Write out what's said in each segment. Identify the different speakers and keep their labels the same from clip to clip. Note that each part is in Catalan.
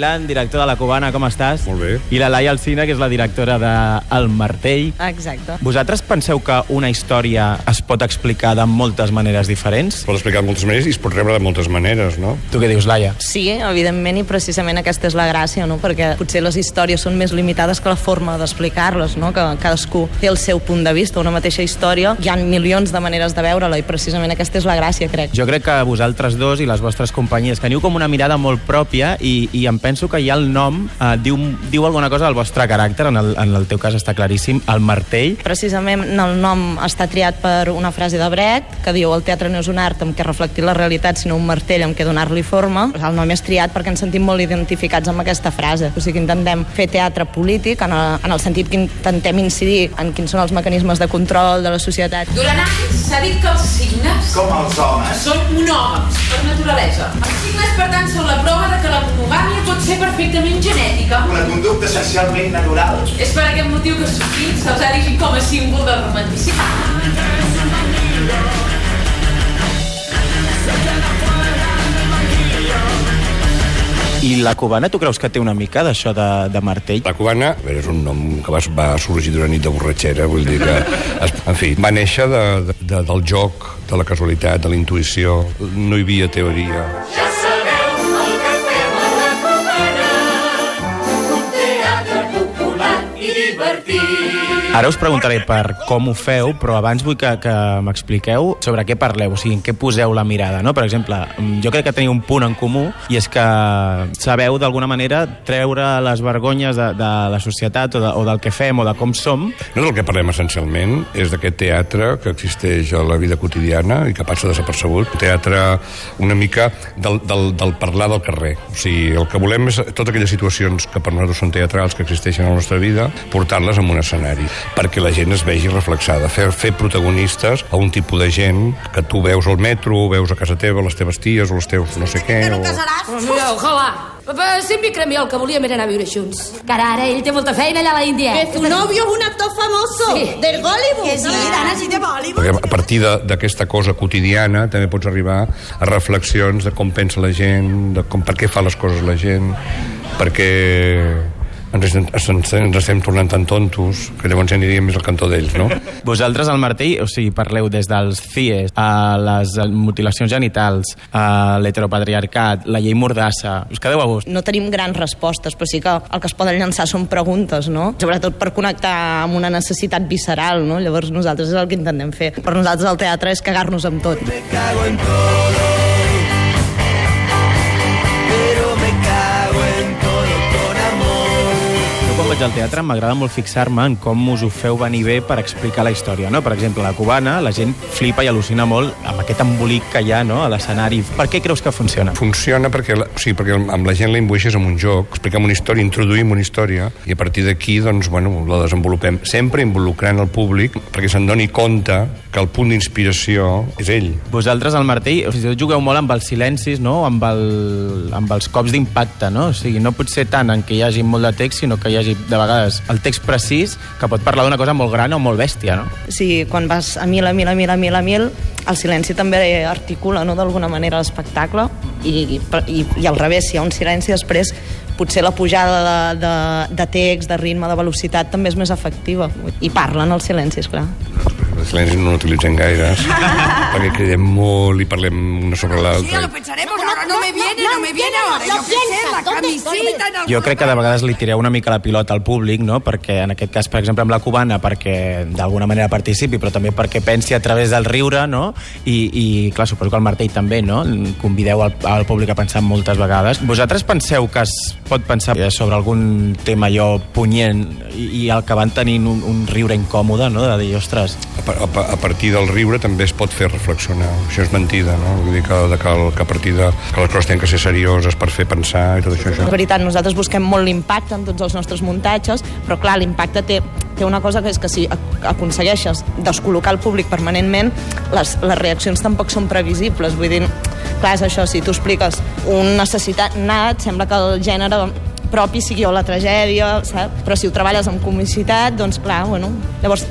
Speaker 1: Milán, director de la Cubana, com estàs?
Speaker 2: Molt bé.
Speaker 1: I la Laia Alcina, que és la directora de El Martell.
Speaker 3: Exacte.
Speaker 1: Vosaltres penseu que una història es pot explicar de moltes maneres diferents?
Speaker 2: Es pot explicar de moltes maneres i es pot rebre de moltes maneres, no?
Speaker 1: Tu què dius, Laia?
Speaker 3: Sí, evidentment, i precisament aquesta és la gràcia, no? perquè potser les històries són més limitades que la forma d'explicar-les, no? que cadascú té el seu punt de vista, una mateixa història, hi ha milions de maneres de veure-la i precisament aquesta és la gràcia, crec.
Speaker 1: Jo crec que vosaltres dos i les vostres companyies teniu com una mirada molt pròpia i, i em penso que ja el nom eh, diu, diu alguna cosa del vostre caràcter, en el, en el teu cas està claríssim, el martell.
Speaker 3: Precisament el nom està triat per una frase de Brecht que diu el teatre no és un art amb què reflectir la realitat, sinó un martell amb què donar-li forma. El nom és triat perquè ens sentim molt identificats amb aquesta frase. O sigui, intentem fer teatre polític en el, en el sentit que intentem incidir en quins són els mecanismes de control de la societat.
Speaker 4: Durant anys s'ha dit que els signes
Speaker 5: Com els homes.
Speaker 4: són monògams per naturalesa. Els signes, per tant, són la prova de que la monogàmia pot ser perfectament genètica.
Speaker 5: Una conducta essencialment natural.
Speaker 4: És per aquest motiu que sovint se'ls ha erigit com a símbol del romanticisme.
Speaker 1: I la cubana, tu creus que té una mica d'això de, de martell?
Speaker 2: La cubana a veure, és un nom que va, va sorgir d'una nit de borratxera, vull dir que, es, en fi, va néixer de, de, del joc, de la casualitat, de la intuïció, no hi havia teoria.
Speaker 6: Ja sabeu
Speaker 1: Ara us preguntaré per com ho feu, però abans vull que, que m'expliqueu sobre què parleu, o sigui, en què poseu la mirada, no? Per exemple, jo crec que teniu un punt en comú i és que sabeu d'alguna manera treure les vergonyes de, de la societat o, de, o del que fem o de com som.
Speaker 2: No del que parlem essencialment és d'aquest teatre que existeix a la vida quotidiana i que passa desapercebut. Teatre una mica del, del, del parlar del carrer. O sigui, el que volem és totes aquelles situacions que per nosaltres són teatrals, que existeixen a la nostra vida, portar-les en un escenari perquè la gent es vegi reflexada. Fer, fer protagonistes a un tipus de gent que tu veus al metro, veus a casa teva, les teves ties o els teus no sé què. O...
Speaker 7: Pues mira, ojalà. Papa, sempre cremi el que volíem era anar a viure junts. Que ara, ara ell té molta feina allà a la Índia.
Speaker 8: Que tu novio es un actor famoso
Speaker 7: Sí.
Speaker 8: del Hollywood.
Speaker 7: Que sí,
Speaker 8: Dana, sí, de Bollywood.
Speaker 2: Perquè a partir de- d'aquesta cosa quotidiana també pots arribar a reflexions de com pensa la gent, de com, per què fa les coses la gent, perquè ens, ens, ens estem tornant tan tontos que llavors ja aniríem més al cantó d'ells, no?
Speaker 1: Vosaltres al martell, o sigui, parleu des dels CIES, a les mutilacions genitals, a l'heteropatriarcat, la llei Mordassa... Us quedeu a gust?
Speaker 3: No tenim grans respostes, però sí que el que es poden llançar són preguntes, no? Sobretot per connectar amb una necessitat visceral, no? Llavors nosaltres és el que intentem fer. Per nosaltres el teatre és cagar-nos amb tot.
Speaker 9: cago en todo.
Speaker 1: Vaig al teatre m'agrada molt fixar-me en com us ho feu venir bé per explicar la història, no? Per exemple, la cubana, la gent flipa i al·lucina molt amb aquest embolic que hi ha no? a l'escenari. Per què creus que funciona?
Speaker 2: Funciona perquè, la, o sigui, perquè amb la gent la imbueixes amb un joc, expliquem una història, introduïm una història, i a partir d'aquí, doncs, bueno, la desenvolupem. Sempre involucrant el públic perquè se'n doni compte que el punt d'inspiració és ell.
Speaker 1: Vosaltres al martell o sigui, jugueu molt amb els silencis, no? amb, el, amb els cops d'impacte, no? O sigui, no pot ser tant en què hi hagi molt de text, sinó que hi hagi, de vegades, el text precís que pot parlar d'una cosa molt gran o molt bèstia, no?
Speaker 3: Sí, quan vas a mil, a mil, a mil, a mil, a mil, el silenci també articula no, d'alguna manera l'espectacle i, i, i al revés, si hi ha un silenci després potser la pujada de, de, de text, de ritme, de velocitat també és més efectiva i parlen els silencis, clar.
Speaker 2: Silenci no l'utilitzem gaire, perquè cridem molt i parlem una sobre l'altra.
Speaker 8: pensaremos, ahora no, me viene, no, me viene ahora. Sé, la camisita en el...
Speaker 1: Jo crec que de vegades li tireu una mica la pilota al públic, no? perquè en aquest cas, per exemple, amb la cubana, perquè d'alguna manera participi, però també perquè pensi a través del riure, no? I, i clar, suposo que el martell també, no? Convideu al, al públic a pensar moltes vegades. Vosaltres penseu que es pot pensar sobre algun tema allò punyent i, i el que van tenint un, un riure incòmode, no? De dir, ostres,
Speaker 2: A, a, a partir del riure també es pot fer reflexionar. Això és mentida, no? Vull dir que, que, que a partir de que les coses tenen que ser serioses per fer pensar i tot això. això.
Speaker 3: És veritat, nosaltres busquem molt l'impacte en tots els nostres muntatges, però clar, l'impacte té, té una cosa que és que si ac- aconsegueixes descol·locar el públic permanentment, les, les reaccions tampoc són previsibles. Vull dir, clar, és això, si tu expliques un necessitat nat, sembla que el gènere propi sigui o la tragèdia, saps? Però si ho treballes amb comicitat, doncs clar, bueno, llavors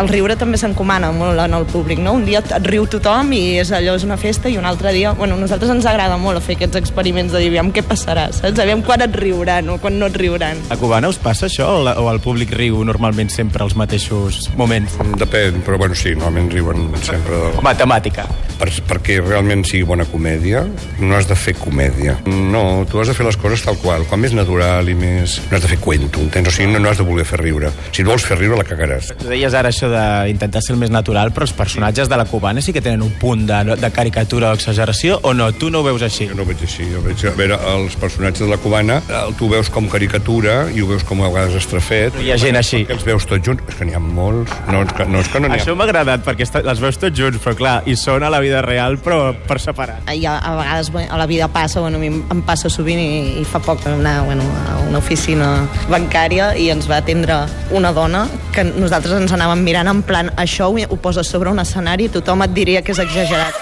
Speaker 3: el riure també s'encomana molt en el públic, no? Un dia et riu tothom i és allò, és una festa, i un altre dia... Bueno, a nosaltres ens agrada molt fer aquests experiments de dir, aviam què passarà, saps? Aviam quan et riuran o quan no et riuran.
Speaker 1: A Cubana us passa això o, la, o el públic riu normalment sempre als mateixos moments?
Speaker 2: Depèn, però bueno, sí, normalment riuen sempre del...
Speaker 1: Matemàtica.
Speaker 2: Per, perquè realment sigui bona comèdia, no has de fer comèdia. No, tu has de fer les coses tal qual, quan més natural i més... No has de fer cuento, entens? O sigui, no, no has de voler fer riure. Si no vols fer riure, la cagaràs.
Speaker 1: Tu deies ara això d'intentar ser el més natural, però els personatges de la cubana sí que tenen un punt de, de caricatura o exageració, o no? Tu no ho veus així?
Speaker 2: Jo no ho veig així. Jo veig, a veure, els personatges de la cubana, tu ho veus com caricatura i ho veus com a vegades estrafet.
Speaker 1: Hi ha gent així.
Speaker 2: Els veus tots junts. És que n'hi ha molts. No, és que no, és que no n'hi ha.
Speaker 1: Això m'ha agradat, perquè les veus tots junts, però clar, i són a la vida real, però per separat.
Speaker 3: I a, a vegades a la vida passa, bueno, a mi em passa sovint i, i fa poc vam anar bueno, a una oficina bancària i ens va atendre una dona que nosaltres ens anàvem mirant en plan això ho, ho poses sobre un escenari i tothom et diria que és exagerat.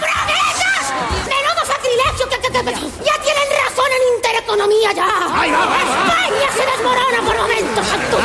Speaker 6: ¡Menudo sacrilegio! Ya en intereconomía ya. España se desmorona por momentos. santo.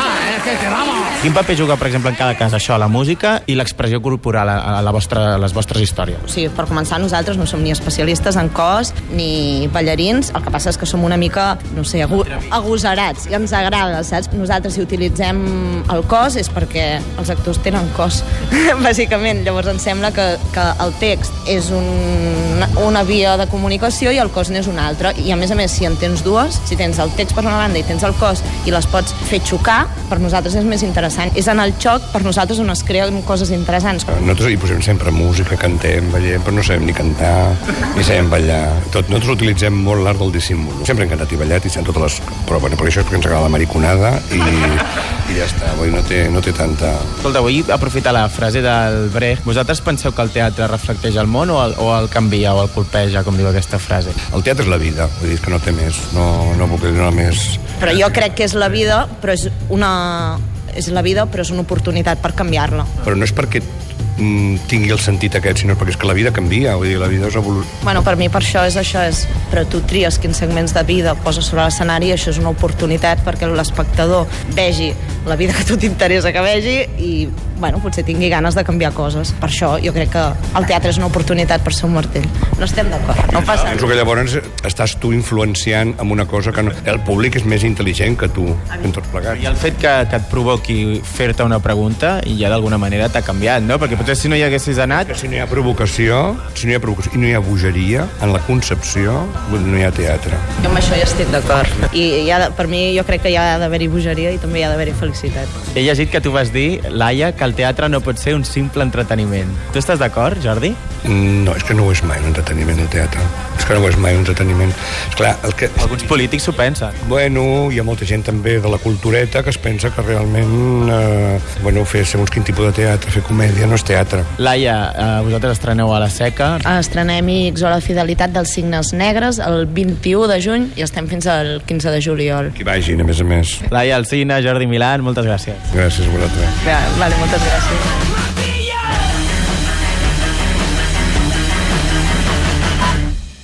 Speaker 1: Quin paper juga, per exemple, en cada cas això, la música i l'expressió corporal a, a, la vostra, a les vostres històries?
Speaker 3: O sigui, per començar, nosaltres no som ni especialistes en cos ni ballarins, el que passa és que som una mica, no sé, agu agosarats, i ens agrada, saps? Nosaltres, si utilitzem el cos, és perquè els actors tenen cos, bàsicament. Llavors, ens sembla que, que el text és un, una via de comunicació i el cos n'és una altra. I, a més a més, si en tens dues, si tens el text per una banda i tens el cos i les pots fer xocar, per nosaltres és més interessant. És en el xoc, per nosaltres, on es creen coses interessants.
Speaker 2: Nosaltres hi posem sempre música, cantem, ballem, però no sabem ni cantar, ni sabem ballar. Tot, nosaltres utilitzem molt l'art del dissimul. Sempre hem cantat i ballat i sent totes les... Però, bueno, perquè això és perquè ens agrada la mariconada i, i ja està, vull, dir, no, té, no té tanta...
Speaker 1: Escolta, vull aprofitar la frase del Brecht. Vosaltres penseu que el teatre reflecteix el món o el, o el canvia o el colpeja, com diu aquesta frase?
Speaker 2: El teatre és la vida, vull dir, que no té més, no, no puc dir més...
Speaker 3: Però jo crec que és la vida, però és una... És la vida, però és una oportunitat per canviar-la.
Speaker 2: Però no és perquè mm, tingui el sentit aquest, sinó perquè és que la vida canvia, vull dir, la vida és evolu...
Speaker 3: Bueno, per mi per això és això, és... però tu tries quins segments de vida poses sobre l'escenari i això és una oportunitat perquè l'espectador vegi la vida que a tu t'interessa que vegi i, bueno, potser tingui ganes de canviar coses. Per això jo crec que el teatre és una oportunitat per ser un martell. No estem d'acord, no passa
Speaker 2: Penso que llavors estàs tu influenciant amb una cosa que no... el públic és més intel·ligent que tu, en tots plegats.
Speaker 1: I el fet que, que et provoqui fer-te una pregunta i ja d'alguna manera t'ha canviat, no? Perquè potser si no hi haguessis anat...
Speaker 2: Que si no hi ha provocació, si no hi ha provocació i no hi ha bogeria en la concepció, no hi ha teatre.
Speaker 3: Jo amb això ja estic d'acord. I de- per mi jo crec que hi ha d'haver-hi bogeria i també hi ha d'haver-hi felicitat.
Speaker 1: He llegit que tu vas dir, Laia, que el teatre no pot ser un simple entreteniment. Tu estàs d'acord, Jordi?
Speaker 2: No, és que no ho és mai un entreteniment, el teatre. És que no ho és mai un entreteniment. Esclar, el que...
Speaker 1: Alguns polítics s'ho pensen.
Speaker 2: Bueno, hi ha molta gent també de la cultureta que es pensa que realment eh, bueno, fer segons quin tipus de teatre, fer comèdia, no és teatre.
Speaker 1: Laia, eh, vosaltres estreneu a la Seca.
Speaker 3: Estrenem X o la fidelitat dels signes negres el 21 de juny i estem fins al 15 de juliol.
Speaker 2: Que vagin, a més a més.
Speaker 1: Laia Alcina, Jordi Milan, moltes gràcies.
Speaker 2: Gràcies a vosaltres.
Speaker 3: Vale, moltes gràcies.